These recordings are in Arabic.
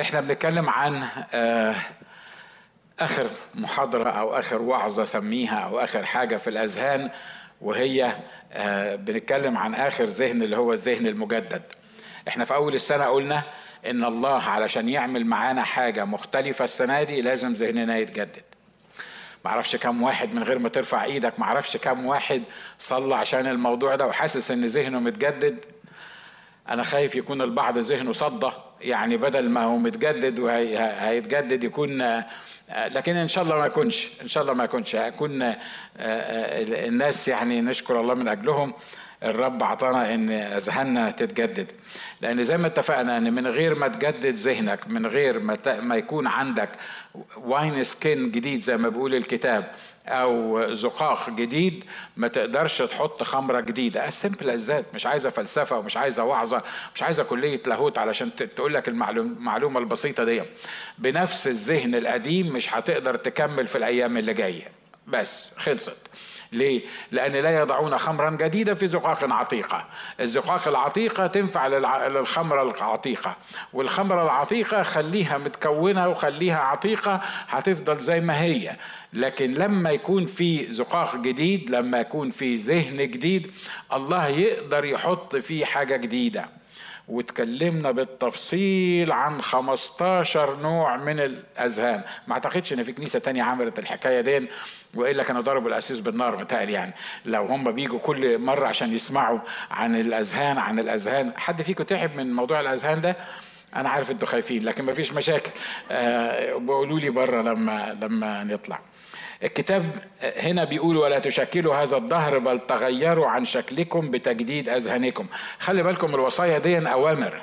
إحنا بنتكلم عن آه، آخر محاضرة أو آخر وعظة سميها أو آخر حاجة في الأذهان وهي آه، بنتكلم عن آخر ذهن اللي هو الذهن المجدد. إحنا في أول السنة قلنا إن الله علشان يعمل معانا حاجة مختلفة السنة دي لازم ذهننا يتجدد. معرفش كم واحد من غير ما ترفع إيدك معرفش كم واحد صلى عشان الموضوع ده وحاسس إن ذهنه متجدد. أنا خايف يكون البعض ذهنه صدى. يعني بدل ما هو متجدد وهيتجدد يكون لكن إن شاء الله ما يكونش إن شاء الله ما يكونش. هيكون الناس يعني نشكر الله من أجلهم. الرب عطانا إن أذهاننا تتجدد. لأن زي ما اتفقنا إن من غير ما تجدد ذهنك من غير ما ما يكون عندك wineskin جديد زي ما بيقول الكتاب أو زقاق جديد ما تقدرش تحط خمرة جديدة. السمبل ازات مش عايزة فلسفة ومش عايزة وعظة مش عايزة كلية لاهوت علشان تقول لك المعلومة البسيطة دي. بنفس الذهن القديم مش هتقدر تكمل في الأيام اللي جاية. بس خلصت. ليه؟ لأن لا يضعون خمرا جديدة في زقاق عتيقة. الزقاق العتيقة تنفع للخمرة العتيقة. والخمرة العتيقة خليها متكونة وخليها عتيقة هتفضل زي ما هي. لكن لما يكون في زقاق جديد لما يكون في ذهن جديد الله يقدر يحط فيه حاجة جديدة. وتكلمنا بالتفصيل عن 15 نوع من الأذهان. ما أعتقدش إن في كنيسة تانية عملت الحكاية دي وإلا كانوا ضربوا الاسيس بالنار متهيألي يعني. لو هم بيجوا كل مرة عشان يسمعوا عن الأذهان عن الأذهان. حد فيكم تعب من موضوع الأذهان ده؟ أنا عارف إنتوا خايفين لكن مفيش مشاكل. أه بقولوا لي بره لما لما نطلع. الكتاب هنا بيقول ولا تشكلوا هذا الدهر بل تغيروا عن شكلكم بتجديد أذهانكم. خلي بالكم الوصايا دي أوامر.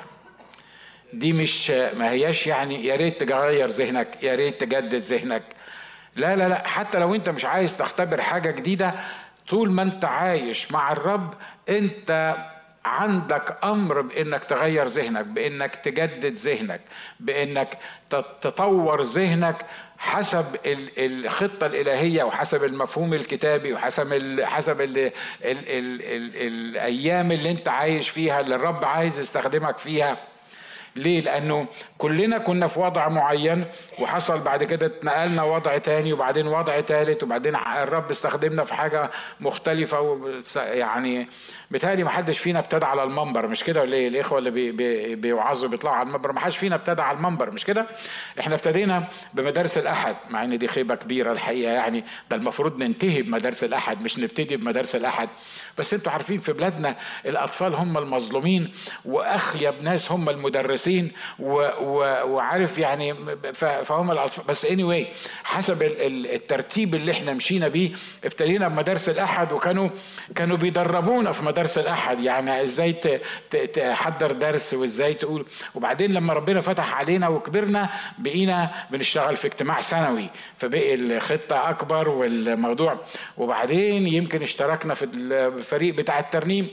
دي مش ما هياش يعني يا ريت تغير ذهنك يا ريت تجدد ذهنك. لا لا لا حتى لو انت مش عايز تختبر حاجة جديدة طول ما انت عايش مع الرب انت عندك أمر بإنك تغير ذهنك بإنك تجدد ذهنك بإنك تطور ذهنك حسب الخطة الإلهية وحسب المفهوم الكتابي وحسب حسب ال ال ال ال الأيام اللي أنت عايش فيها اللي الرب عايز يستخدمك فيها. ليه؟ لأنه كلنا كنا في وضع معين وحصل بعد كده اتنقلنا وضع تاني وبعدين وضع تالت وبعدين الرب استخدمنا في حاجة مختلفة يعني بيتهيألي ما حدش فينا ابتدى على المنبر مش كده ولا إيه؟ الإخوة اللي بي بي بيوعظوا بيطلعوا على المنبر ما حدش فينا ابتدى على المنبر مش كده؟ إحنا ابتدينا بمدارس الأحد مع إن دي خيبة كبيرة الحقيقة يعني ده المفروض ننتهي بمدارس الأحد مش نبتدي بمدارس الأحد بس أنتوا عارفين في بلادنا الأطفال هم المظلومين وأخيب ناس هم المدرسين و وعارف يعني فهم الأطفال بس anyway حسب الترتيب اللي إحنا مشينا بيه ابتدينا بمدارس الأحد وكانوا كانوا بيدربونا في مدارس الأحد. يعني إزاي تحضر درس وإزاي تقول. وبعدين لما ربنا فتح علينا وكبرنا بقينا بنشتغل في اجتماع سنوي. فبقي الخطة أكبر والموضوع. وبعدين يمكن اشتركنا في الفريق بتاع الترنيم.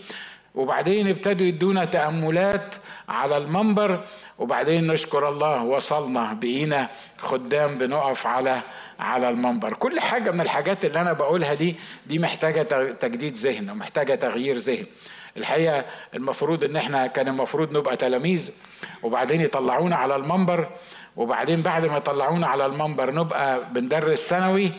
وبعدين ابتدوا يدونا تأملات على المنبر وبعدين نشكر الله وصلنا بقينا خدام بنقف على على المنبر. كل حاجة من الحاجات اللي أنا بقولها دي دي محتاجة تجديد ذهن ومحتاجة تغيير ذهن. الحقيقة المفروض إن إحنا كان المفروض نبقى تلاميذ وبعدين يطلعونا على المنبر وبعدين بعد ما يطلعونا على المنبر نبقى بندرس ثانوي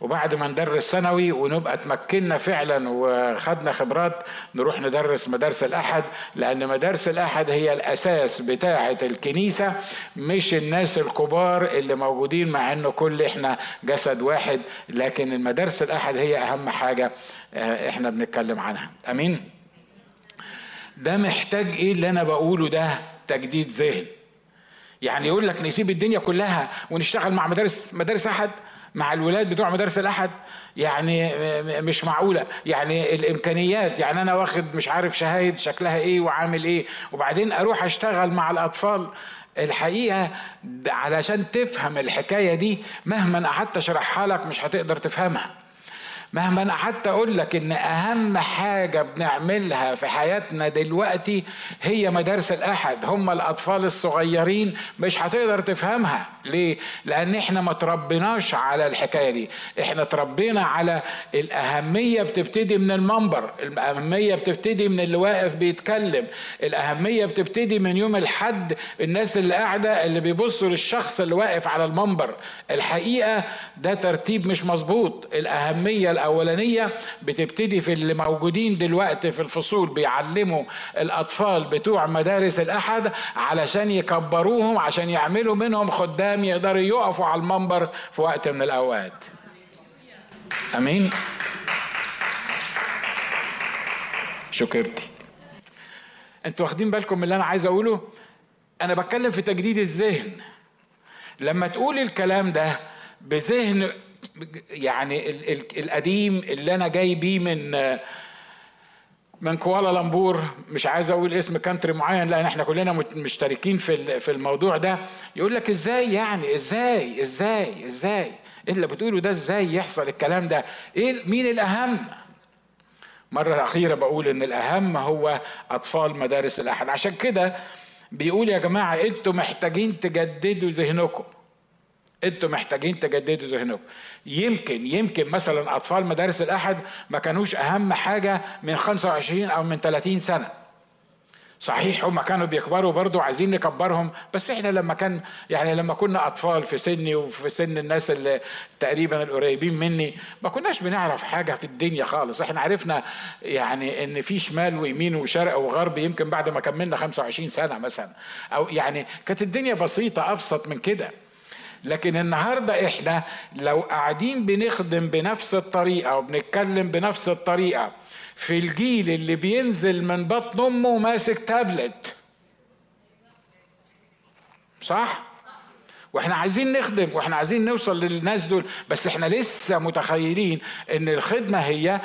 وبعد ما ندرس ثانوي ونبقى تمكنا فعلا وخدنا خبرات نروح ندرس مدارس الأحد لأن مدارس الأحد هي الأساس بتاعة الكنيسة مش الناس الكبار اللي موجودين مع إنه كل إحنا جسد واحد لكن المدارس الأحد هي أهم حاجة إحنا بنتكلم عنها. أمين؟ ده محتاج إيه اللي أنا بقوله ده؟ تجديد ذهن. يعني يقول لك نسيب الدنيا كلها ونشتغل مع مدارس مدارس أحد؟ مع الولاد بتوع مدارس الأحد يعني مش معقولة. يعني الإمكانيات يعني أنا واخد مش عارف شهايد شكلها إيه وعامل إيه. وبعدين أروح أشتغل مع الأطفال. الحقيقة علشان تفهم الحكاية دي مهما قعدت اشرحها لك مش هتقدر تفهمها. مهما أنا قعدت أقول لك إن أهم حاجة بنعملها في حياتنا دلوقتي هي مدارس الأحد. هم الأطفال الصغيرين مش هتقدر تفهمها. ليه؟ لأن إحنا ما تربيناش على الحكاية دي. إحنا تربينا على الأهمية بتبتدي من المنبر. الأهمية بتبتدي من اللي واقف بيتكلم. الأهمية بتبتدي من يوم الحد الناس اللي قاعدة اللي بيبصوا للشخص اللي واقف على المنبر. الحقيقة ده ترتيب مش مظبوط. الأهمية الأولانية بتبتدي في اللي موجودين دلوقتي في الفصول بيعلموا الأطفال بتوع مدارس الأحد علشان يكبروهم عشان يعملوا منهم خدام يقدروا يقفوا على المنبر في وقت من الأوقات. أمين؟ شكرتي. أنتوا واخدين بالكم من اللي أنا عايز أقوله؟ أنا بتكلم في تجديد الذهن. لما تقول الكلام ده بذهن يعني ال ال القديم اللي أنا جاي بيه من من كوالالمبور مش عايز أقول اسم country معين لأن إحنا كلنا مشتركين في في الموضوع ده. يقول لك إزاي يعني؟ إزاي؟ إزاي؟ إزاي؟ إيه اللي بتقوله ده؟ إزاي يحصل الكلام ده؟ إيه مين الأهم؟ مرة أخيرة بقول إن الأهم هو أطفال مدارس الأحد. عشان كده بيقول يا جماعة أنتوا محتاجين تجددوا ذهنكم. أنتوا محتاجين تجددوا ذهنكم. يمكن يمكن مثلا أطفال مدارس الأحد ما كانوش أهم حاجة من 25 أو من 30 سنة. صحيح هم كانوا بيكبروا برضو عايزين نكبرهم بس إحنا لما كان يعني لما كنا أطفال في سني وفي سن الناس اللي تقريبا القريبين مني ما كناش بنعرف حاجة في الدنيا خالص. إحنا عرفنا يعني إن في شمال ويمين وشرق وغرب يمكن بعد ما كملنا 25 سنة مثلا. أو يعني كانت الدنيا بسيطة أبسط من كده. لكن النهارده إحنا لو قاعدين بنخدم بنفس الطريقة وبنتكلم بنفس الطريقة في الجيل اللي بينزل من بطن أمه ماسك تابلت صح؟ وإحنا عايزين نخدم وإحنا عايزين نوصل للناس دول بس إحنا لسه متخيلين إن الخدمة هي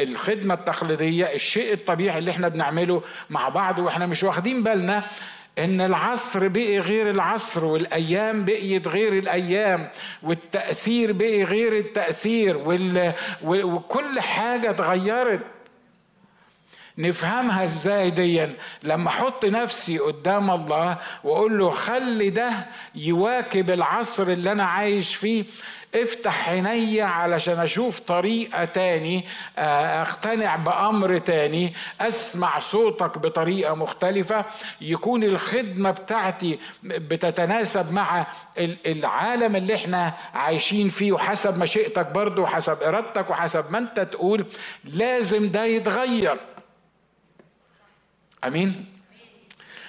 الخدمة التقليدية الشيء الطبيعي اللي إحنا بنعمله مع بعض وإحنا مش واخدين بالنا إن العصر بقي غير العصر والأيام بقيت غير الأيام والتأثير بقي غير التأثير وال... وكل حاجة اتغيرت. نفهمها إزاي ديا؟ لما أحط نفسي قدام الله وأقول له خلي ده يواكب العصر اللي أنا عايش فيه افتح عيني علشان أشوف طريقة تاني آه، اقتنع بأمر تاني اسمع صوتك بطريقة مختلفة. يكون الخدمة بتاعتي بتتناسب مع العالم اللي إحنا عايشين فيه وحسب مشيئتك برضه وحسب إرادتك وحسب ما انت تقول لازم ده يتغير. آمين؟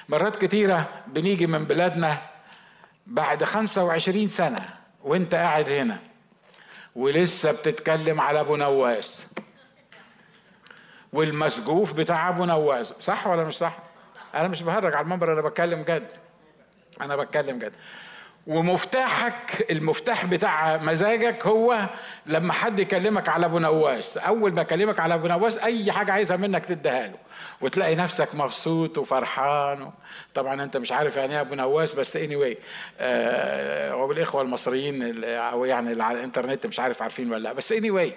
مرات كتيرة بنيجي من بلادنا بعد 25 سنة وانت قاعد هنا ولسه بتتكلم على أبو نواس. والمسجوف بتاع أبو نواس. صح ولا مش صح؟ أنا مش بهرج على المنبر أنا بتكلم جد. أنا بتكلم جد. ومفتاحك المفتاح بتاع مزاجك هو لما حد يكلمك على أبو نواس. أول ما يكلمك على أبو نواس أي حاجة عايزها منك تديها له. وتلاقي نفسك مبسوط وفرحان و... طبعا أنت مش عارف يعني إيه أبو نواس بس اني anyway آه والاخوه المصريين أو يعني اللي على الإنترنت مش عارف عارفين ولا لأ. بس اني anyway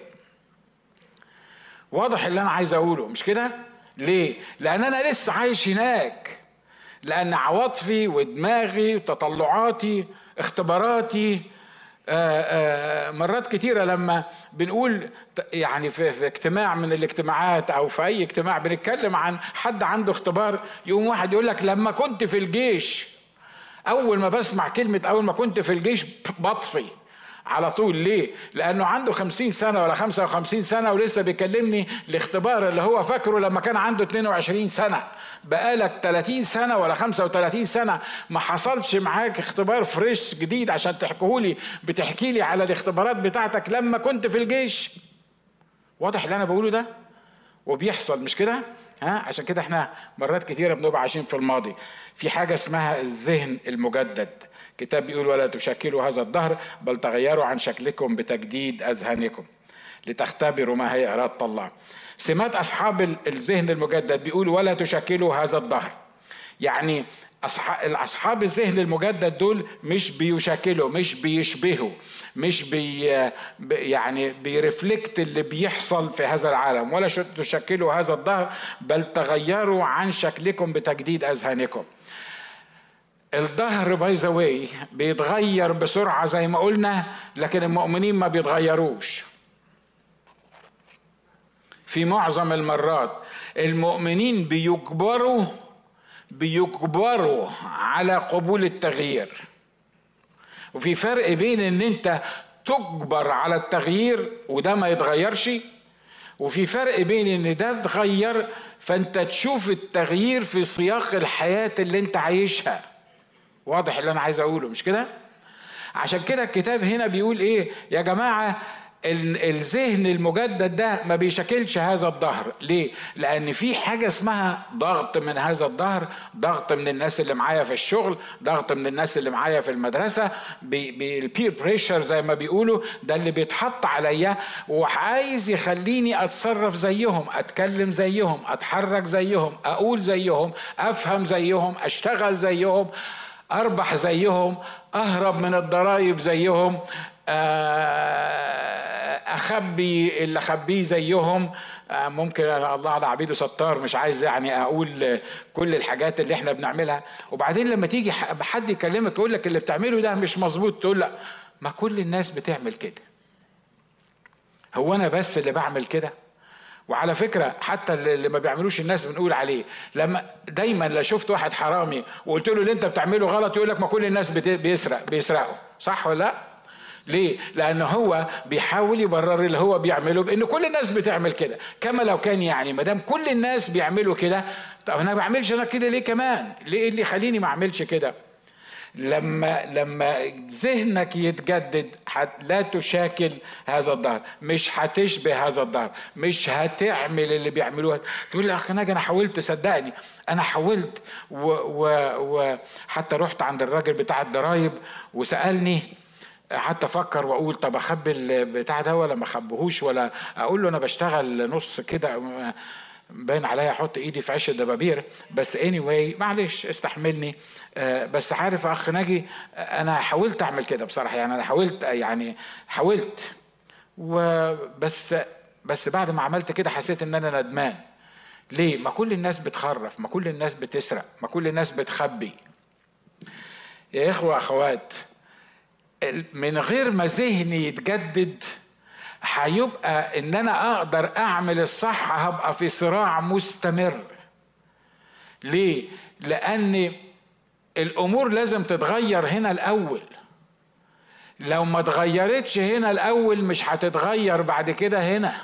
واضح اللي أنا عايز أقوله. مش كده؟ ليه؟ لأن أنا لسه عايش هناك. لأن عواطفي ودماغي وتطلعاتي اختباراتي آآ آآ مرات كتيرة لما بنقول يعني في, في اجتماع من الاجتماعات أو في أي اجتماع بنتكلم عن حد عنده اختبار يقوم واحد يقول لك لما كنت في الجيش أول ما بسمع كلمة أول ما كنت في الجيش بطفي. على طول ليه؟ لأنه عنده خمسين سنة ولا خمسة وخمسين سنة ولسه بيكلمني الاختبار اللي هو فاكره لما كان عنده 22 سنة بقالك 30 سنة ولا 35 سنة ما حصلش معاك اختبار فريش جديد عشان تحكيهولي بتحكي لي على الاختبارات بتاعتك لما كنت في الجيش واضح اللي أنا بقوله ده؟ وبيحصل مش كده؟ ها عشان كده إحنا مرات كتيرة بنبقى عايشين في الماضي في حاجة اسمها الذهن المجدد كتاب بيقول ولا تشكلوا هذا الدهر بل تغيروا عن شكلكم بتجديد أذهانكم لتختبروا ما هي إرادة الله. سمات أصحاب الذهن المجدد بيقول ولا تشاكلوا هذا الدهر. يعني اصحاب الذهن المجدد دول مش بيشاكلوا مش بيشبهوا مش بي يعني بي reflect اللي بيحصل في هذا العالم. ولا تشاكلوا هذا الدهر بل تغيروا عن شكلكم بتجديد أذهانكم. الدهر by the way بيتغير بسرعة زي ما قلنا لكن المؤمنين ما بيتغيروش. في معظم المرات المؤمنين بيجبروا بيجبروا على قبول التغيير. وفي فرق بين إن أنت تجبر على التغيير وده ما يتغيرش وفي فرق بين إن ده اتغير فأنت تشوف التغيير في سياق الحياة اللي أنت عايشها. واضح اللي أنا عايز أقوله مش كده؟ عشان كده الكتاب هنا بيقول إيه؟ يا جماعة الذهن المجدد ده ما بيشكلش هذا الظهر ليه؟ لأن في حاجة اسمها ضغط من هذا الظهر ضغط من الناس اللي معايا في الشغل ضغط من الناس اللي معايا في المدرسة. بالبير بريشر زي ما بيقولوا ده اللي بيتحط عليا وعايز يخليني أتصرف زيهم أتكلم زيهم أتحرك زيهم أقول زيهم أفهم زيهم أشتغل زيهم. أربح زيهم أهرب من الضرائب زيهم آه، أخبي اللي أخبيه زيهم. آه، ممكن الله على عبيده ستار مش عايز يعني أقول كل الحاجات اللي إحنا بنعملها. وبعدين لما تيجي حد يكلمك يقول لك اللي بتعمله ده مش مظبوط تقول لا. ما كل الناس بتعمل كده. هو أنا بس اللي بعمل كده؟ وعلى فكرة حتى اللي ما بيعملوش الناس بنقول عليه لما دايما لو شفت واحد حرامي وقلت له اللي انت بتعمله غلط يقول لك ما كل الناس بيسرق بيسرقوا صح ولا لا؟ ليه؟ لأن هو بيحاول يبرر اللي هو بيعمله بأن كل الناس بتعمل كده، كما لو كان يعني ما دام كل الناس بيعملوا كده، طب أنا ما بعملش أنا كده ليه كمان؟ ليه اللي يخليني ما أعملش كده؟ لما لما ذهنك يتجدد لا تشاكل هذا الظهر مش هتشبه هذا الظهر مش هتعمل اللي بيعملوه تقول لي اخ ناجي أنا حاولت صدقني. أنا حاولت. وحتى رحت عند الراجل بتاع الضرايب وسألني حتى أفكر وأقول طب أخبي البتاع ده ولا ما أخبيهوش؟ ولا أقول له أنا بشتغل نص كده. باين عليا أحط ايدي في عش الدبابير. بس اني anyway معلش استحملني. آه، بس عارف أخ ناجي أنا حاولت أعمل كده بصراحة. يعني أنا حاولت يعني حاولت. وبس بس بعد ما عملت كده حسيت إن أنا ندمان. ليه؟ ما كل الناس بتخرف ما كل الناس بتسرق ما كل الناس بتخبي. يا إخوة أخوات من غير ما ذهني يتجدد هيبقى إن أنا أقدر أعمل الصح هبقى في صراع مستمر. ليه؟ لأن الأمور لازم تتغير هنا الأول. لو ما اتغيرتش هنا الأول مش هتتغير بعد كده هنا.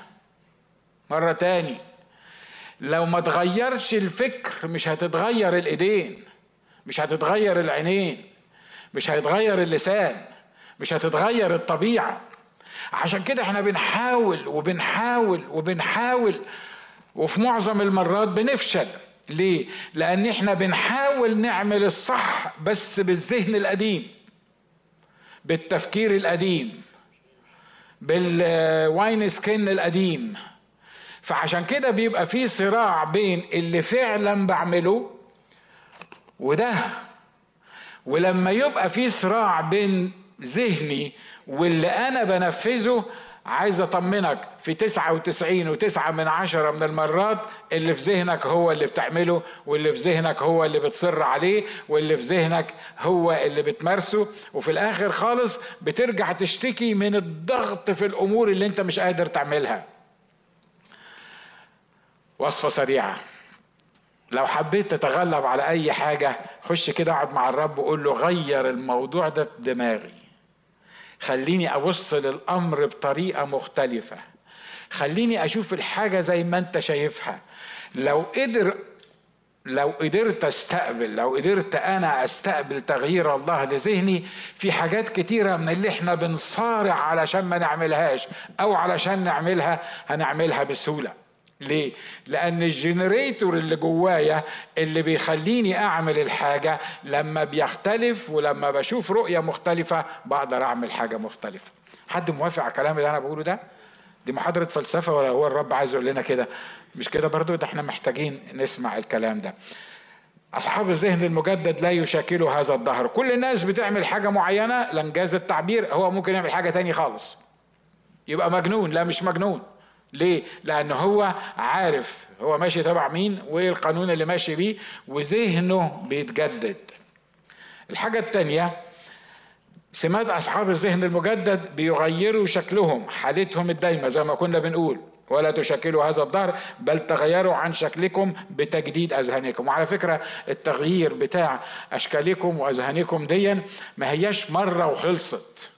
مرة تاني. لو ما تغيرش الفكر مش هتتغير الإيدين مش هتتغير العينين مش هيتغير اللسان مش هتتغير الطبيعة. عشان كده إحنا بنحاول وبنحاول وبنحاول وفي معظم المرات بنفشل. ليه؟ لأن إحنا بنحاول نعمل الصح بس بالذهن القديم بالتفكير القديم بالواين سكين القديم. فعشان كده بيبقى في صراع بين اللي فعلا بعمله وده. ولما يبقى في صراع بين ذهني واللي أنا بنفذه عايز أطمنك في تسعة وتسعين وتسعة من عشرة من المرات اللي في ذهنك هو اللي بتعمله واللي في ذهنك هو اللي بتصر عليه واللي في ذهنك هو اللي بتمارسه. وفي الآخر خالص بترجع تشتكي من الضغط في الأمور اللي أنت مش قادر تعملها. وصفة سريعة. لو حبيت تتغلب على أي حاجة خش كده اقعد مع الرب وقول له غير الموضوع ده في دماغي. خليني أبص للأمر بطريقة مختلفة. خليني أشوف الحاجة زي ما أنت شايفها. لو قدر لو قدرت أستقبل لو قدرت أنا أستقبل تغيير الله لذهني في حاجات كتيرة من اللي إحنا بنصارع علشان ما نعملهاش أو علشان نعملها هنعملها بسهولة. ليه؟ لأن الجنريتور اللي جوايا اللي بيخليني أعمل الحاجة لما بيختلف ولما بشوف رؤية مختلفة بقدر أعمل حاجة مختلفة. حد موافق على الكلام اللي أنا بقوله ده؟ دي محاضرة فلسفة ولا هو الرب عايز يقول لنا كده؟ مش كده برضو ده إحنا محتاجين نسمع الكلام ده. أصحاب الذهن المجدد لا يشكلوا هذا الظهر كل الناس بتعمل حاجة معينة لانجاز التعبير هو ممكن يعمل حاجة تاني خالص يبقى مجنون لا مش مجنون ليه؟ لأنه هو عارف هو ماشي تبع مين وإيه القانون اللي ماشي بيه وذهنه بيتجدد. الحاجة التانية سمات أصحاب الذهن المجدد بيغيروا شكلهم حالتهم الدايمة زي ما كنا بنقول ولا تشكلوا هذا الظهر بل تغيروا عن شكلكم بتجديد أذهانكم. وعلى فكرة التغيير بتاع أشكالكم وأذهانكم دي ما هياش مرة وخلصت.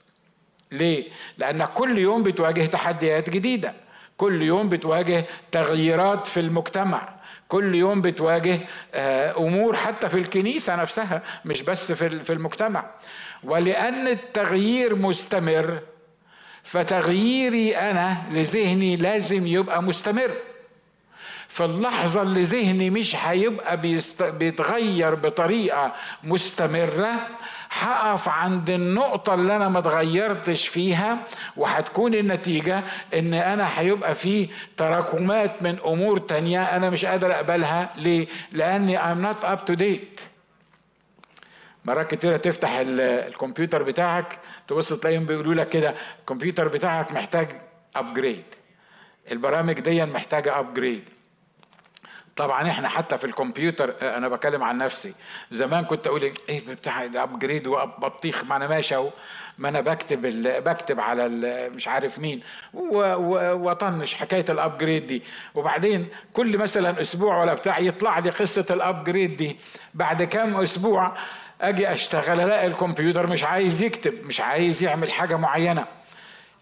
ليه؟ لأن كل يوم بتواجه تحديات جديدة. كل يوم بتواجه تغييرات في المجتمع. كل يوم بتواجه آه، أمور حتى في الكنيسة نفسها مش بس في المجتمع. ولأن التغيير مستمر فتغييري أنا لذهني لازم يبقى مستمر. في اللحظة اللي ذهني مش هيبقى بيست... بيتغير بطريقة مستمرة هقف عند النقطة اللي أنا ما اتغيرتش فيها وهتكون النتيجة إن أنا هيبقى في تراكمات من أمور تانية أنا مش قادر أقبلها. ليه؟ لأني I'm not up to date. مرات كتيرة تفتح الكمبيوتر بتاعك تبص تلاقيهم بيقولوا لك كده الكمبيوتر بتاعك محتاج upgrade البرامج دي محتاجة upgrade طبعا إحنا حتى في الكمبيوتر أنا بكلم عن نفسي. زمان كنت أقول إيه بتاع upgrade وبطيخ ما أنا ماشي أهو. ما أنا بكتب بكتب على مش عارف مين. وأطنش حكاية ال upgrade دي. وبعدين كل مثلا أسبوع ولا بتاع يطلع لي قصة ال upgrade دي. بعد كام أسبوع أجي أشتغل ألاقي الكمبيوتر مش عايز يكتب مش عايز يعمل حاجة معينة.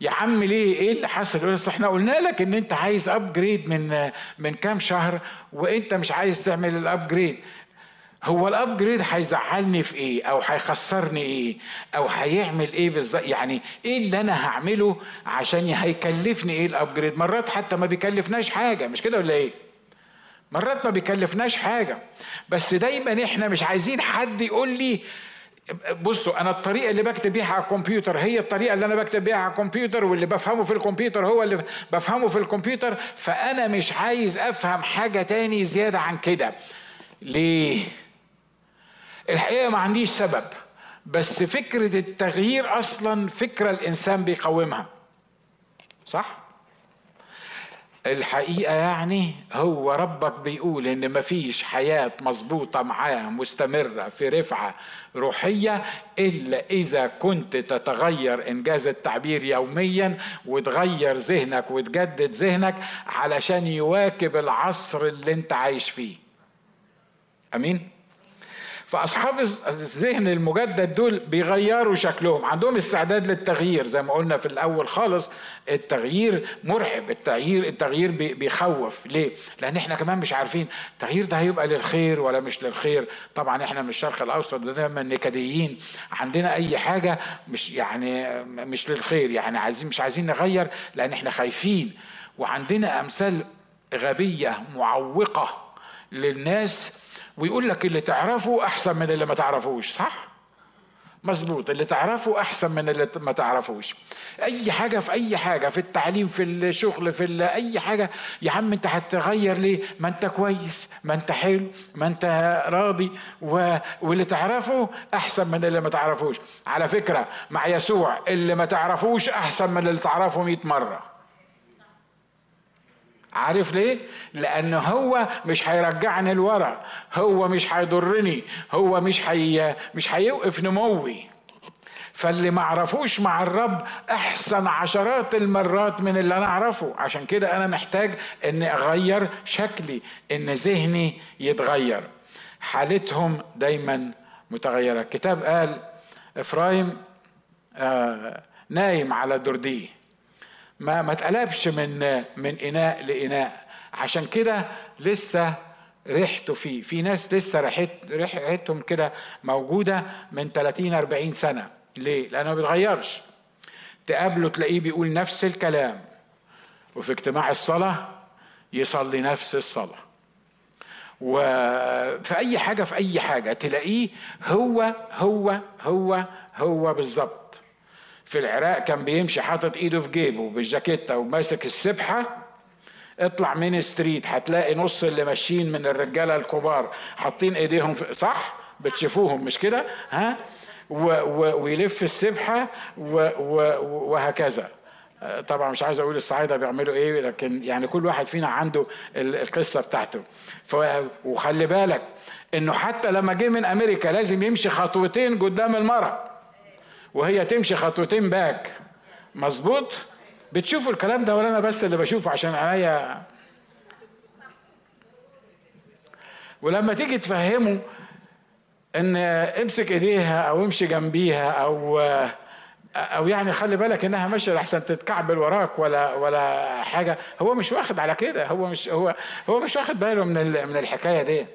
يا عم ليه؟ إيه اللي حصل؟ يقول إحنا قلنا لك إن أنت عايز upgrade من من كام شهر وأنت مش عايز تعمل ال upgrade هو ال upgrade هيزعلني في إيه؟ أو هيخسرني إيه؟ أو هيعمل إيه بالظبط يعني إيه اللي أنا هعمله عشان هيكلفني إيه ال upgrade مرات حتى ما بيكلفناش حاجة مش كده ولا إيه؟ مرات ما بيكلفناش حاجة. بس دايما إحنا مش عايزين حد يقول لي بصوا أنا الطريقة اللي بكتب بيها على الكمبيوتر هي الطريقة اللي أنا بكتب بيها على الكمبيوتر واللي بفهمه في الكمبيوتر هو اللي بفهمه في الكمبيوتر فأنا مش عايز أفهم حاجة تاني زيادة عن كده. ليه؟ الحقيقة ما عنديش سبب بس فكرة التغيير أصلا فكرة الإنسان بيقاومها صح؟ الحقيقة يعني هو ربك بيقول إن مفيش حياة مظبوطة معاه مستمرة في رفعة روحية إلا إذا كنت تتغير إنجاز التعبير يوميا وتغير ذهنك وتجدد ذهنك علشان يواكب العصر اللي أنت عايش فيه أمين؟ فأصحاب الذهن المجدد دول بيغيروا شكلهم. عندهم استعداد للتغيير. زي ما قلنا في الأول خالص التغيير مرعب. التغيير التغيير بيخوف. ليه؟ لأن إحنا كمان مش عارفين التغيير ده هيبقى للخير ولا مش للخير. طبعا إحنا من الشرق الأوسط دايما نكديين. عندنا أي حاجة مش يعني مش للخير. يعني عايزين مش عايزين نغير لأن إحنا خايفين. وعندنا أمثال غبية معوقة للناس ويقول لك اللي تعرفه أحسن من اللي ما تعرفوش صح؟ مظبوط اللي تعرفه أحسن من اللي ما تعرفوش. أي حاجة في أي حاجة في التعليم في الشغل في أي حاجة يا عم أنت هتغير ليه؟ ما أنت كويس ما أنت حلو ما أنت راضي و... واللي تعرفه أحسن من اللي ما تعرفوش. على فكرة مع يسوع اللي ما تعرفوش أحسن من اللي تعرفه 100 مرة. عارف ليه؟ لأن هو مش هيرجعني لورا، هو مش هيضرني، هو مش هي مش هيوقف نموي. فاللي ما عرفوش مع الرب أحسن عشرات المرات من اللي أنا أعرفه عشان كده أنا محتاج إني أغير شكلي إن ذهني يتغير حالتهم دايما متغيرة الكتاب قال إفرايم آه نايم على درديه ما ما اتقلبش من من إناء لإناء. عشان كده لسه ريحته فيه في ناس لسه ريحت ريحتهم كده موجودة من 30 40 سنة. ليه؟ لأنه ما بيتغيرش. تقابله تلاقيه بيقول نفس الكلام. وفي اجتماع الصلاة يصلي نفس الصلاة. وفي أي حاجة في أي حاجة تلاقيه هو هو هو هو بالظبط. في العراق كان بيمشي حاطط ايده في جيبه بالجاكيته وماسك السبحة. اطلع من ستريت هتلاقي نص اللي ماشيين من الرجالة الكبار حاطين ايديهم في صح؟ بتشوفوهم مش كده؟ ها؟ و و ويلف السبحة و و وهكذا. طبعا مش عايز أقول الصعايدة بيعملوا إيه لكن يعني كل واحد فينا عنده القصة بتاعته. وخلي بالك إنه حتى لما جه من أمريكا لازم يمشي خطوتين قدام المرأة. وهي تمشي خطوتين باك مظبوط؟ بتشوفوا الكلام ده ولا أنا بس اللي بشوفه عشان عينيا؟ ولما تيجي تفهمه إن امسك إيديها أو امشي جنبيها أو أو يعني خلي بالك إنها ماشية لحسن تتكعبل وراك ولا ولا حاجة هو مش واخد على كده. هو مش هو هو مش واخد باله من من الحكاية دي.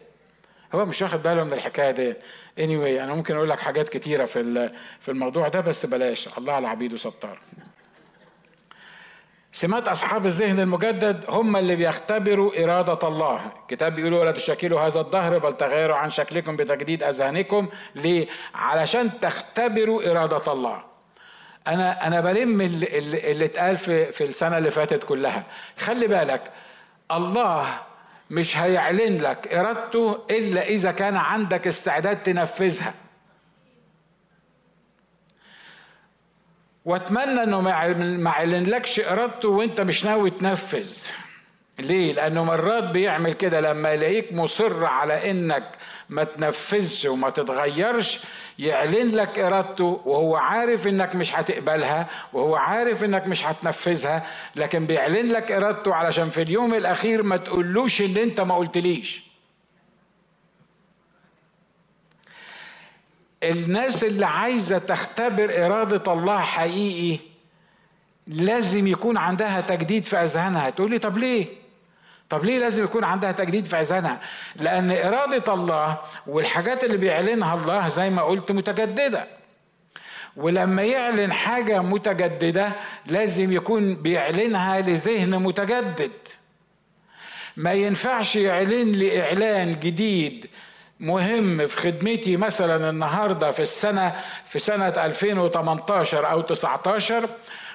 هو مش واخد باله من الحكاية دي. Anyway أنا ممكن أقول لك حاجات كتيرة في في الموضوع ده بس بلاش. الله على عبيده ستار سمات أصحاب الذهن المجدد هم اللي بيختبروا إرادة الله. الكتاب بيقول ولا تشكلوا هذا الدهر بل تغيروا عن شكلكم بتجديد أذهانكم ليه؟ علشان تختبروا إرادة الله. أنا أنا بلم اللي, اتقال في في السنة اللي فاتت كلها. خلي بالك الله مش هيعلن لك إرادته إلا إذا كان عندك استعداد تنفذها. وأتمنى إنه ما يعلنلكش إرادته وأنت مش ناوي تنفذ. ليه؟ لأنه مرات بيعمل كده لما يلاقيك مصر على إنك ما تنفذش وما تتغيرش يعلن لك إرادته وهو عارف إنك مش هتقبلها وهو عارف إنك مش هتنفذها لكن بيعلن لك إرادته علشان في اليوم الأخير ما تقولوش إن أنت ما قلتليش. الناس اللي عايزة تختبر إرادة الله حقيقي لازم يكون عندها تجديد في أذهانها تقول لي طب ليه؟ طب ليه لازم يكون عندها تجديد في أذهانها؟ لأن إرادة الله والحاجات اللي بيعلنها الله زي ما قلت متجددة ولما يعلن حاجة متجددة لازم يكون بيعلنها لذهن متجدد ما ينفعش يعلن لي إعلان جديد مهم في خدمتي مثلا النهارده في السنة في سنة 2018 أو 19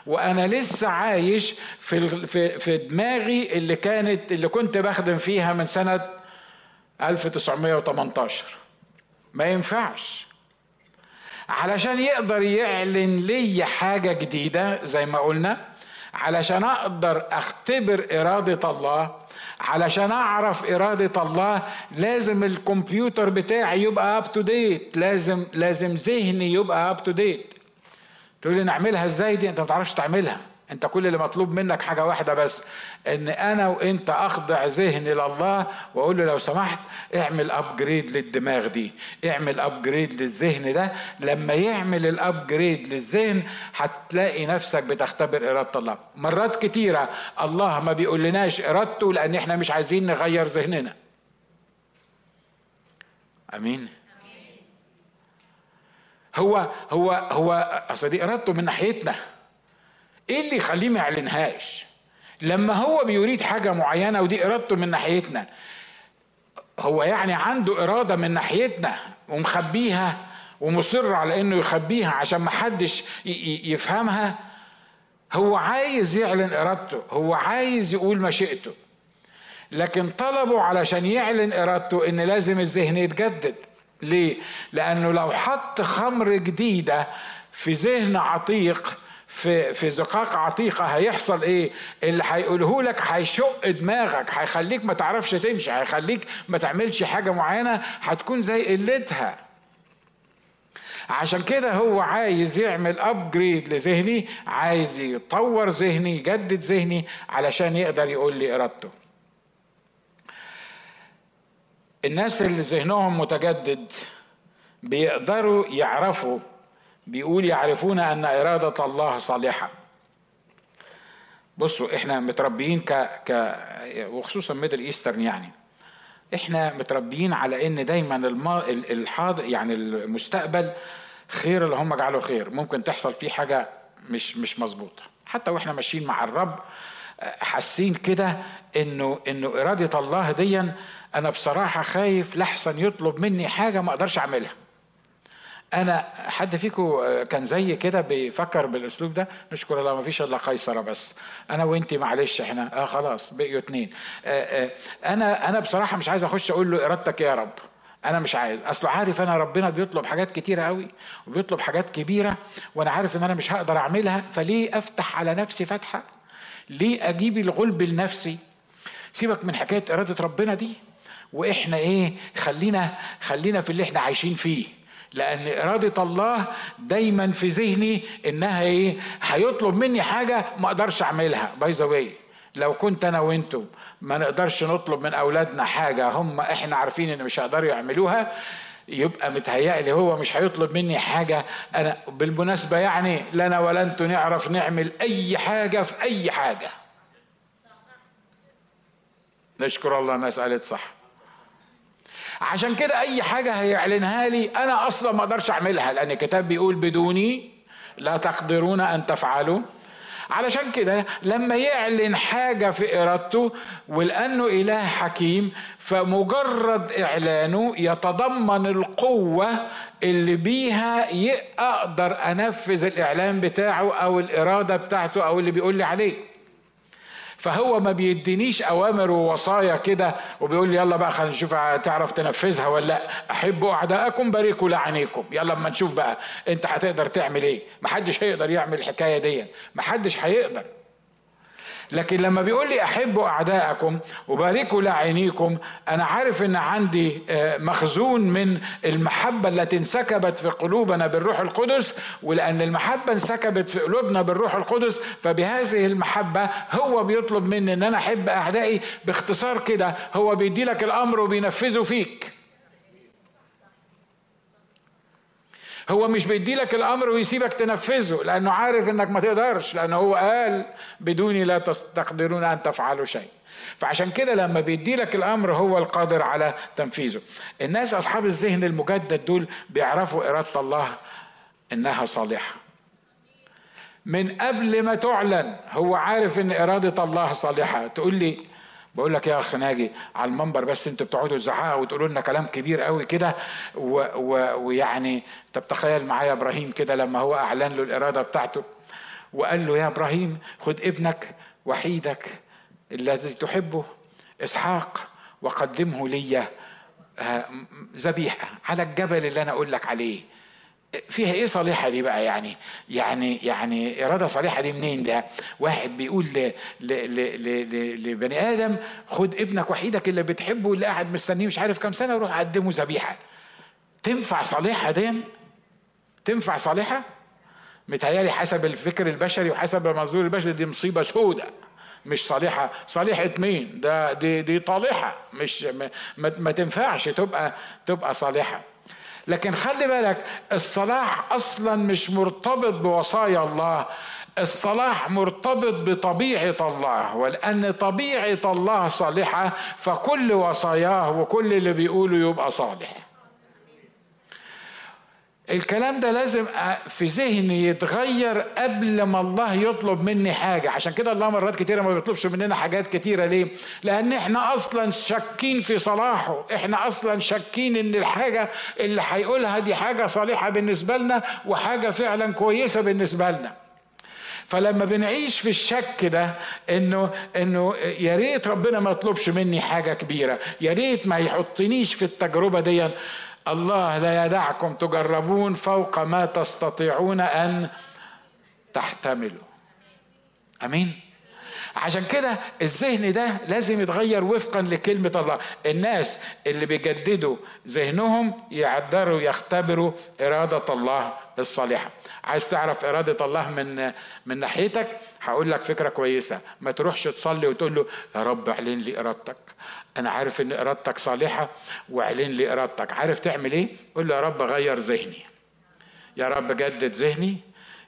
وأنا لسه عايش في في دماغي اللي كانت اللي كنت بخدم فيها من سنة 1918 ما ينفعش. علشان يقدر يعلن لي حاجة جديدة زي ما قلنا علشان أقدر أختبر إرادة الله علشان أعرف إرادة الله لازم الكمبيوتر بتاعي يبقى up to date لازم لازم ذهني يبقى up to date تقول لي نعملها إزاي دي؟ انت ما تعرفش تعملها. انت كل اللي مطلوب منك حاجة واحدة بس ان أنا وانت اخضع ذهني لله واقول له لو سمحت اعمل upgrade للدماغ دي. اعمل upgrade للذهن ده. لما يعمل ال upgrade للذهن هتلاقي نفسك بتختبر إرادة الله. مرات كتيرة الله ما بيقول لناش إرادته لأن إحنا مش عايزين نغير ذهننا. أمين. هو هو هو أصل دي إرادته من ناحيتنا. إيه اللي يخليه ما يعلنهاش؟ لما هو بيريد حاجة معينة ودي إرادته من ناحيتنا هو يعني عنده إرادة من ناحيتنا ومخبيها ومصر على إنه يخبيها عشان ما حدش يفهمها؟ هو عايز يعلن إرادته هو عايز يقول مشيئته. لكن طلبه علشان يعلن إرادته إن لازم الذهن يتجدد. ليه؟ لأنه لو حط خمر جديدة في ذهن عتيق في في زقاق عتيقه هيحصل إيه؟ اللي هيقوله لك هيشق دماغك هيخليك ما تعرفش تمشي هيخليك ما تعملش حاجة معينة هتكون زي قلتها. عشان كده هو عايز يعمل ابجريد لذهني عايز يطور ذهني يجدد ذهني علشان يقدر يقول لي إرادته. الناس اللي ذهنهم متجدد بيقدروا يعرفوا بيقول يعرفون أن إرادة الله صالحة. بصوا إحنا متربيين ك ك وخصوصا Middle Eastern يعني. إحنا متربيين على إن دايما الما... الحاضر يعني المستقبل خير اللي هم جعله خير. ممكن تحصل فيه حاجة مش مش مظبوطة. حتى وإحنا ماشيين مع الرب حاسين كده إنه إنه إرادة الله ديا أنا بصراحة خايف لحسن يطلب مني حاجة ما أقدرش أعملها. أنا حد فيكم كان زي كده بيفكر بالأسلوب ده؟ نشكر الله ما فيش إلا قيصره بس. أنا وانت معلش إحنا آه خلاص بقيوا اتنين. آه آه أنا أنا بصراحة مش عايز أخش أقول له إرادتك يا رب. أنا مش عايز. اصله عارف أنا ربنا بيطلب حاجات كتيرة قوي وبيطلب حاجات كبيرة وأنا عارف إن أنا مش هقدر أعملها فليه أفتح على نفسي فتحة؟ ليه أجيب الغلب لنفسي؟ سيبك من حكاية إرادة ربنا دي. وإحنا إيه خلينا خلينا في اللي إحنا عايشين فيه. لأن إرادة الله دايما في ذهني إنها إيه هيطلب مني حاجة ما أقدرش أعملها. باي ذا لو كنت أنا وأنتم ما نقدرش نطلب من أولادنا حاجة هم إحنا عارفين إن مش هيقدروا يعملوها يبقى متهيألي هو مش هيطلب مني حاجة. أنا بالمناسبة يعني لنا ولا أنتم نعرف نعمل أي حاجة في أي حاجة. نشكر الله الناس قالت صح. عشان كده أي حاجة هيعلنها لي أنا أصلا ما أقدرش أعملها لأن الكتاب بيقول بدوني لا تقدرون أن تفعلوا. علشان كده لما يعلن حاجة في إرادته ولأنه إله حكيم فمجرد إعلانه يتضمن القوة اللي بيها أقدر أنفذ الإعلان بتاعه أو الإرادة بتاعته أو اللي بيقول لي عليه. فهو ما بيدينيش أوامر ووصايا كده وبيقول لي يلا بقى خلينا نشوف تعرف تنفذها ولا لأ. أحبوا أعدائكم باركوا لعنيكم. يلا اما نشوف بقى انت هتقدر تعمل إيه. محدش هيقدر يعمل الحكاية دي. محدش هيقدر. لكن لما بيقول لي أحبوا أعداءكم وباركوا لاعينيكم أنا عارف إن عندي آه، مخزون من المحبة التي انسكبت في قلوبنا بالروح القدس ولأن المحبة انسكبت في قلوبنا بالروح القدس فبهذه المحبة هو بيطلب مني إن أنا أحب أعدائي باختصار كده هو بيدي لك الأمر وبينفذه فيك. هو مش بيدي لك الأمر ويسيبك تنفذه لأنه عارف إنك ما تقدرش لأنه هو قال بدوني لا تقدرون أن تفعلوا شيء. فعشان كده لما بيدي لك الأمر هو القادر على تنفيذه. الناس أصحاب الذهن المجدد دول بيعرفوا إرادة الله إنها صالحة. من قبل ما تعلن هو عارف إن إرادة الله صالحة. تقول لي بقول لك يا أخ ناجي على المنبر بس أنتوا بتقعدوا تزعقوا وتقولوا لنا كلام كبير قوي كده ويعني طب تخيل معايا إبراهيم كده لما هو أعلن له الإرادة بتاعته وقال له يا إبراهيم خد ابنك وحيدك الذي تحبه إسحاق وقدمه لي آه، ذبيحة على الجبل اللي أنا أقول لك عليه. فيها إيه صالحة دي بقى يعني؟ يعني يعني إرادة صالحة دي منين ده؟ واحد بيقول ل ل ل ل لبني آدم خد ابنك وحيدك اللي بتحبه اللي قاعد مستنيه مش عارف كام سنة وروح قدمه ذبيحة. تنفع صالحة دي؟ تنفع صالحة؟ متهيألي حسب الفكر البشري وحسب المنظور البشري دي مصيبة سوداء مش صالحة. صالحة مين؟ ده دي دي طالحة. مش ما, ما تنفعش تبقى تبقى صالحة. لكن خلي بالك الصلاح أصلا مش مرتبط بوصايا الله الصلاح مرتبط بطبيعة الله. ولأن طبيعة الله صالحة فكل وصاياه وكل اللي بيقوله يبقى صالح. الكلام ده لازم في ذهني يتغير قبل ما الله يطلب مني حاجة. عشان كده الله مرات كتيرة ما بيطلبش مننا حاجات كتيرة. ليه؟ لأن إحنا أصلا شاكين في صلاحه. إحنا أصلا شاكين إن الحاجة اللي هيقولها دي حاجة صالحة بالنسبة لنا وحاجة فعلا كويسة بالنسبة لنا. فلما بنعيش في الشك ده إنه إنه يا ريت ربنا ما يطلبش مني حاجة كبيرة. يا ريت ما يحطنيش في التجربة دي الله لا يدعكم تجربون فوق ما تستطيعون أن تحتملوا. آمين. عشان كده الذهن ده لازم يتغير وفقا لكلمة الله. الناس اللي بيجددوا ذهنهم يقدروا يختبروا إرادة الله الصالحة. عايز تعرف إرادة الله من من ناحيتك؟ هقول لك فكرة كويسة. ما تروحش تصلي وتقول له يا رب اعلن لي إرادتك. أنا عارف إن إرادتك صالحة واعلن لي إرادتك. عارف تعمل إيه؟ قول له يا رب غير ذهني. يا رب جدد ذهني.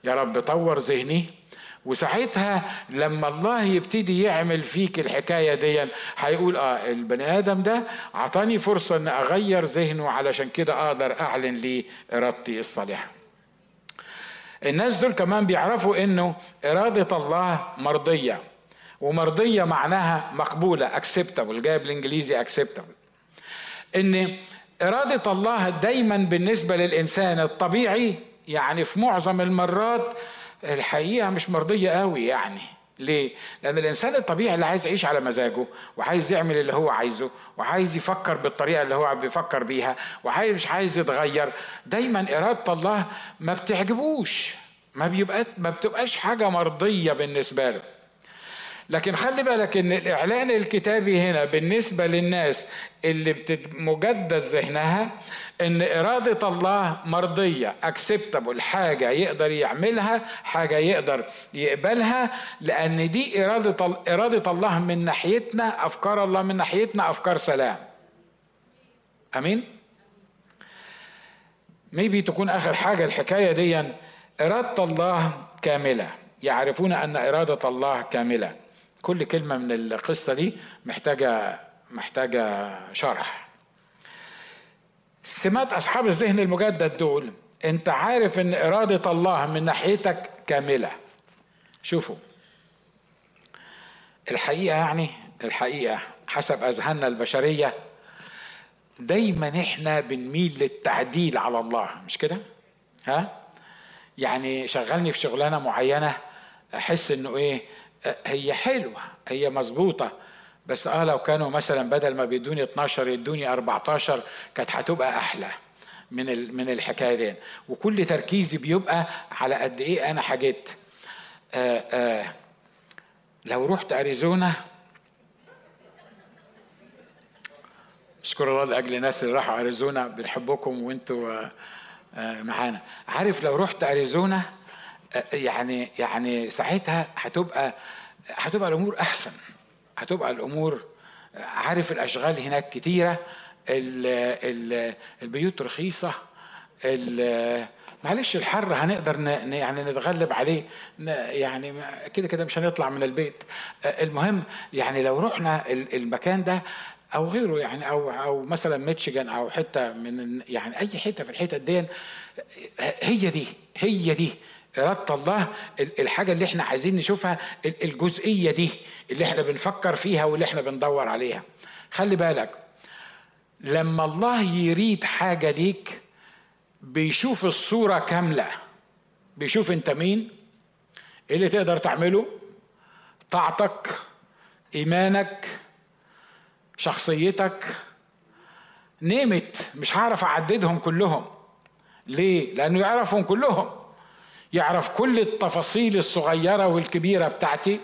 يا رب طور ذهني. وساعتها لما الله يبتدي يعمل فيك الحكاية دي هيقول آه البني آدم ده عطاني فرصة إن أغير ذهنه علشان كده أقدر أعلن لي إرادتي الصالحة. الناس دول كمان بيعرفوا إنه إرادة الله مرضية ومرضية معناها مقبولة acceptable جايب الإنجليزي acceptable. إن إرادة الله دايما بالنسبة للإنسان الطبيعي يعني في معظم المرات الحقيقة مش مرضية قوي يعني. ليه؟ لأن الإنسان الطبيعي اللي عايز يعيش على مزاجه وعايز يعمل اللي هو عايزه وعايز يفكر بالطريقة اللي هو بيفكر بيها وعايز مش عايز يتغير. دايما إرادة الله ما بتعجبوش. ما بيبقى ما بتبقاش حاجة مرضية بالنسبة له. لكن خلي بالك إن الإعلان الكتابي هنا بالنسبة للناس اللي مجدد ذهنها إن إرادة الله مرضية اكسبتابل حاجة يقدر يعملها حاجة يقدر يقبلها لأن دي إرادة إرادة الله من ناحيتنا أفكار الله من ناحيتنا أفكار سلام. آمين؟ ميبي تكون آخر حاجة الحكاية دي إرادة الله كاملة. يعرفون أن إرادة الله كاملة. كل كلمة من القصة دي محتاجة محتاجة شرح. سمات أصحاب الذهن المجدد دول أنت عارف أن إرادة الله من ناحيتك كاملة. شوفوا. الحقيقة يعني الحقيقة حسب أذهاننا البشرية دايما إحنا بنميل للتعديل على الله مش كده؟ ها؟ يعني شغلني في شغلانة معينة أحس إنه إيه؟ هي حلوة هي مظبوطة بس آه لو كانوا مثلا بدل ما بيدوني 12 يدوني 14 كانت هتبقى أحلى من من الحكاية دي. وكل تركيزي بيبقى على قد إيه أنا حاجت. آآ آآ لو رحت أريزونا أشكر الله لأجل الناس اللي راحوا أريزونا بنحبكم وأنتوا معانا. عارف لو رحت أريزونا يعني يعني ساعتها هتبقى هتبقى الأمور أحسن. هتبقى الأمور عارف الأشغال هناك كتيرة ال ال البيوت رخيصة معلش الحر هنقدر ن يعني نتغلب عليه يعني كده كده مش هنطلع من البيت. المهم يعني لو رحنا المكان ده أو غيره يعني أو أو مثلا ميتشيجان أو حتة من يعني أي حتة في الحتت دي هي دي هي دي إرادة الله الحاجة اللي إحنا عايزين نشوفها الجزئية دي اللي إحنا بنفكر فيها واللي إحنا بندور عليها. خلي بالك لما الله يريد حاجة ليك بيشوف الصورة كاملة. بيشوف أنت مين إيه اللي تقدر تعمله طاعتك إيمانك شخصيتك. نيمت مش هعرف أعددهم كلهم. ليه؟ لأنه يعرفهم كلهم. يعرف كل التفاصيل الصغيرة والكبيرة بتاعتي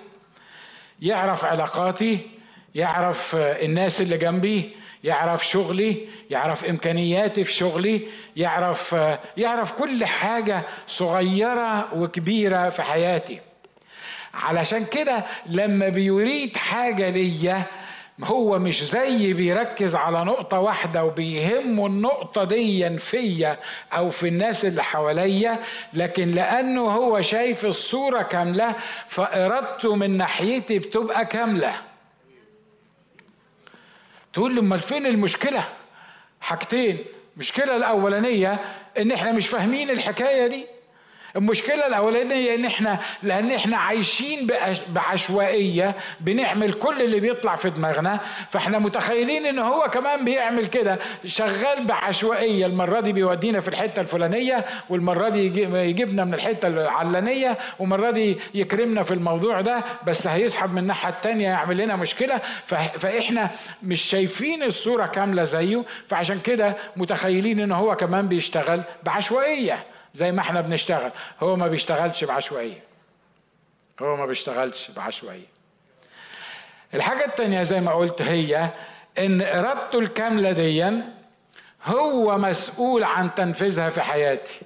يعرف علاقاتي يعرف الناس اللي جنبي يعرف شغلي يعرف إمكانياتي في شغلي يعرف يعرف كل حاجة صغيرة وكبيرة في حياتي. علشان كده لما بيريد حاجة ليا هو مش زي بيركز على نقطة واحدة وبيهمه النقطة دي فيا أو في الناس اللي حواليا لكن لأنه هو شايف الصورة كاملة فإرادته من ناحيتي بتبقى كاملة. تقول لي أمال فين المشكلة؟ حاجتين. المشكلة الأولانية إن إحنا مش فاهمين الحكاية دي. المشكلة الأولانية إن إحنا لأن إحنا عايشين بعشوائية بنعمل كل اللي بيطلع في دماغنا فإحنا متخيلين إن هو كمان بيعمل كده. شغال بعشوائية. المرة دي بيودينا في الحتة الفلانية والمرة دي يجيبنا من الحتة العلانية والمرة دي يكرمنا في الموضوع ده بس هيسحب من الناحية التانية يعمل لنا مشكلة. فإحنا مش شايفين الصورة كاملة زيه فعشان كده متخيلين إن هو كمان بيشتغل بعشوائية. زي ما إحنا بنشتغل. هو ما بيشتغلش بعشوائية. هو ما بيشتغلش بعشوائية. الحاجة التانية زي ما قلت هي إن إرادته الكاملة ديا هو مسؤول عن تنفيذها في حياتي.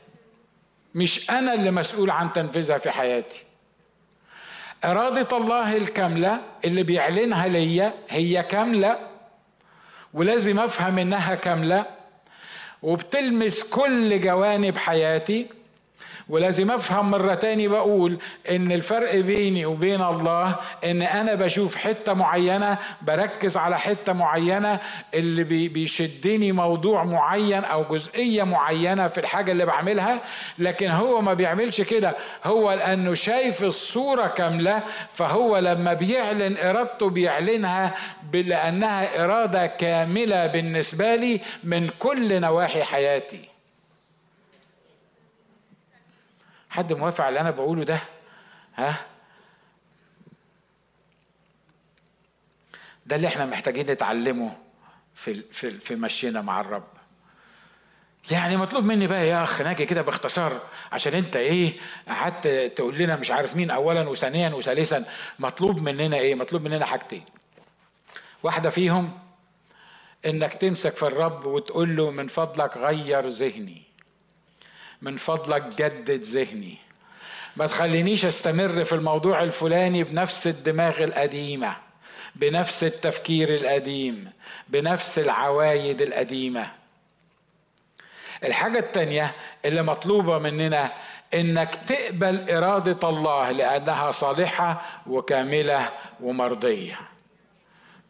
مش أنا اللي مسؤول عن تنفيذها في حياتي. إرادة الله الكاملة اللي بيعلنها ليا هي كاملة ولازم أفهم إنها كاملة وبتلمس كل جوانب حياتي. ولازم أفهم مرة تاني بقول إن الفرق بيني وبين الله إن أنا بشوف حتة معينة بركز على حتة معينة اللي بيشدني موضوع معين أو جزئية معينة في الحاجة اللي بعملها لكن هو ما بيعملش كده. هو لأنه شايف الصورة كاملة فهو لما بيعلن إرادته بيعلنها لانها إرادة كاملة بالنسبة لي من كل نواحي حياتي. حد موافق على اللي أنا بقوله ده؟ ها؟ ده اللي إحنا محتاجين نتعلمه في في في مشينا مع الرب. يعني مطلوب مني بقى يا أخ ناجي كده باختصار عشان أنت إيه قعدت تقول لنا مش عارف مين اولا وثانيا وثالثا مطلوب مننا إيه؟ مطلوب مننا حاجتين. واحدة فيهم إنك تمسك في الرب وتقول له من فضلك غير ذهني. من فضلك جدد ذهني. ما تخلينيش أستمر في الموضوع الفلاني بنفس الدماغ القديمة بنفس التفكير القديم بنفس العوايد القديمة. الحاجة التانية اللي مطلوبة مننا إنك تقبل إرادة الله لأنها صالحة وكاملة ومرضية.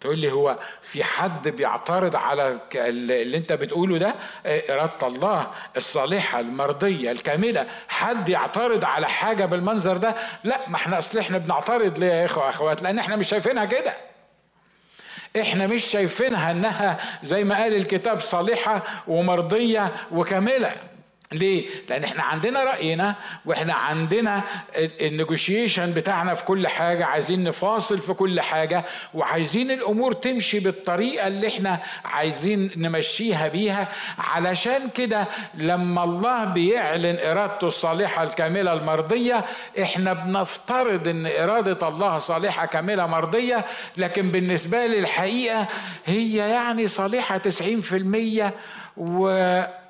تقول لي هو في حد بيعترض على اللي انت بتقوله ده؟ إيه، إرادة الله الصالحة المرضية الكاملة. حد يعترض على حاجة بالمنظر ده؟ لا ما إحنا أصل إحنا بنعترض ليه يا إخوة اخوات لأن إحنا مش شايفينها كده. إحنا مش شايفينها إنها زي ما قال الكتاب صالحة ومرضية وكاملة. ليه؟ لأن إحنا عندنا رأينا وإحنا عندنا النيجوشيشن بتاعنا في كل حاجة عايزين نفاصل في كل حاجة وعايزين الأمور تمشي بالطريقة اللي إحنا عايزين نمشيها بيها علشان كده لما الله بيعلن إرادته الصالحة الكاملة المرضية إحنا بنفترض إن إرادة الله صالحة كاملة مرضية لكن بالنسبة لي الحقيقة هي يعني صالحة 90% و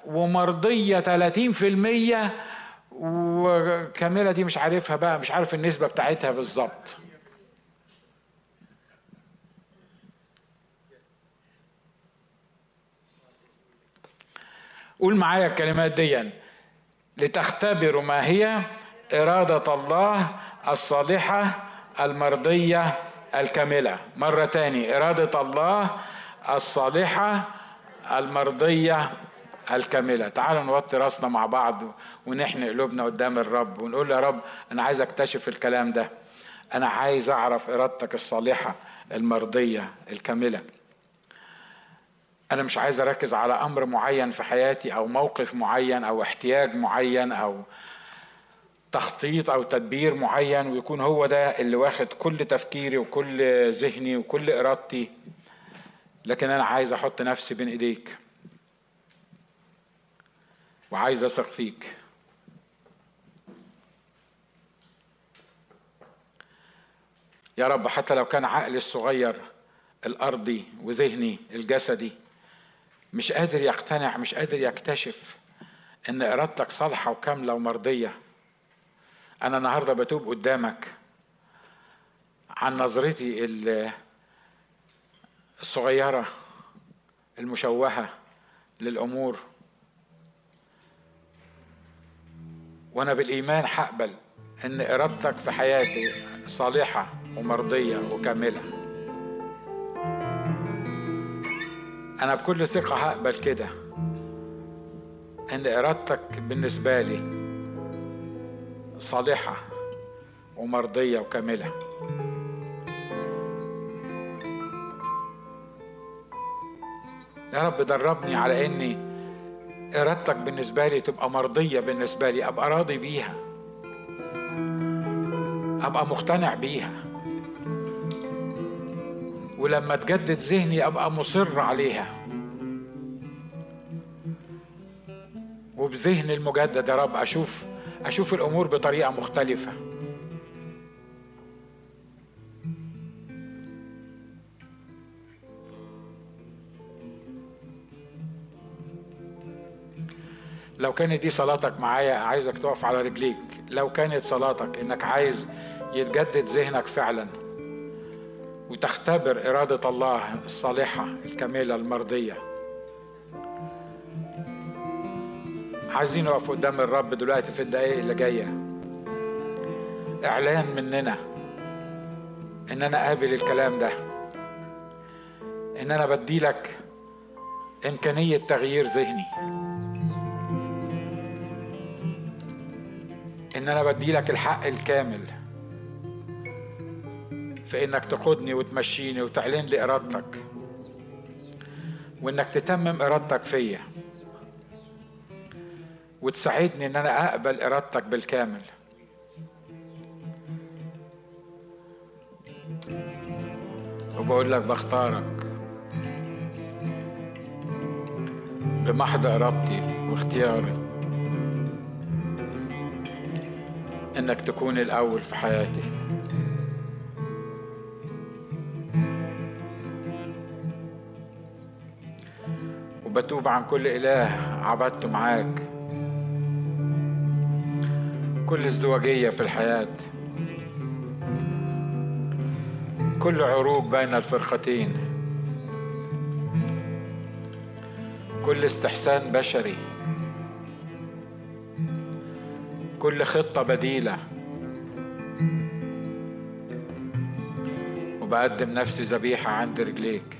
ومرضية 30% وكاملة دي مش عارفها بقى مش عارف النسبة بتاعتها بالظبط. قول معايا الكلمات دي. لتختبروا ما هي إرادة الله الصالحة المرضية الكاملة. مرة تاني. إرادة الله الصالحة المرضية الكاملة. تعالوا نوطي راسنا مع بعض ونحن قلوبنا قدام الرب ونقول يا رب أنا عايز أكتشف الكلام ده. أنا عايز أعرف إرادتك الصالحة المرضية الكاملة. أنا مش عايز أركز على أمر معين في حياتي أو موقف معين أو احتياج معين أو تخطيط أو تدبير معين ويكون هو ده اللي واخد كل تفكيري وكل ذهني وكل إرادتي. لكن أنا عايز أحط نفسي بين إيديك. وعايز أثق فيك. يا رب حتى لو كان عقلي الصغير الأرضي وذهني الجسدي مش قادر يقتنع مش قادر يكتشف إن إرادتك صالحة وكاملة ومرضية. أنا النهارده بتوب قدامك عن نظرتي الصغيرة المشوهة للأمور. وأنا بالإيمان هقبل إن إرادتك في حياتي صالحة ومرضية وكاملة. أنا بكل ثقة هقبل كده. إن إرادتك بالنسبة لي صالحة ومرضية وكاملة. يا رب دربني على إني إرادتك بالنسبة لي تبقى مرضية بالنسبة لي أبقى راضي بيها. أبقى مقتنع بيها. ولما تجدد ذهني أبقى مصر عليها. وبذهن المجدد يا رب أشوف أشوف الأمور بطريقة مختلفة. لو كانت دي صلاتك معايا عايزك تقف على رجليك. لو كانت صلاتك إنك عايز يتجدد ذهنك فعلا وتختبر إرادة الله الصالحة الكاملة المرضية. عايزين نقف قدام الرب دلوقتي في الدقايق اللي جاية. إعلان مننا إن أنا قابل الكلام ده. إن أنا بدي لك إمكانية تغيير ذهني. إن أنا بدي لك الحق الكامل. في انك تقودني وتمشيني وتعلن لي إرادتك. وإنك تتمم إرادتك فيا. وتساعدني إن أنا أقبل إرادتك بالكامل. وبقول لك بختارك. بمحض إرادتي واختياري. إنك تكون الأول في حياتي. وبتوب عن كل إله عبدته معاك. كل ازدواجية في الحياة. كل عروق بين الفرقتين. كل استحسان بشري. كل خطة بديلة. وبقدم نفسي ذبيحة عند رجليك.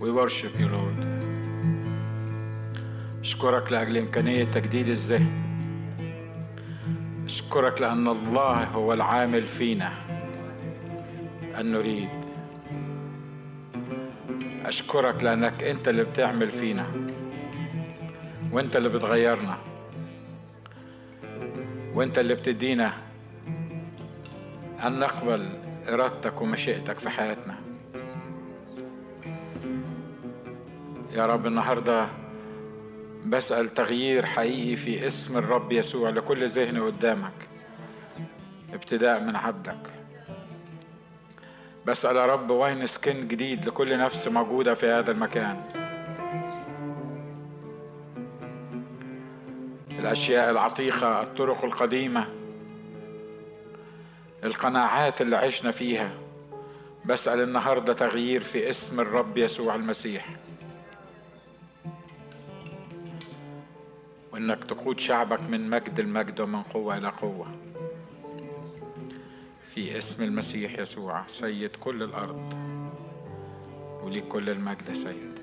We worship you Lord. أشكرك لأجل إمكانية تجديد الذهن. أشكرك لأن الله هو العامل فينا. أن نريد. أشكرك لأنك أنت اللي بتعمل فينا. وأنت اللي بتغيرنا. وأنت اللي بتدينا أن نقبل إرادتك ومشيئتك في حياتنا. يا رب النهارده بسأل تغيير حقيقي في اسم الرب يسوع لكل ذهن قدامك. ابتداء من عبدك. بسأل يا رب وين سكن جديد لكل نفس موجودة في هذا المكان. الأشياء العتيقة الطرق القديمة القناعات اللي عشنا فيها. بسأل النهاردة تغيير في اسم الرب يسوع المسيح. وإنك تقود شعبك من مجد المجد ومن قوة إلى قوة. في اسم المسيح يسوع سيد كل الأرض وليك كل المجد سيد.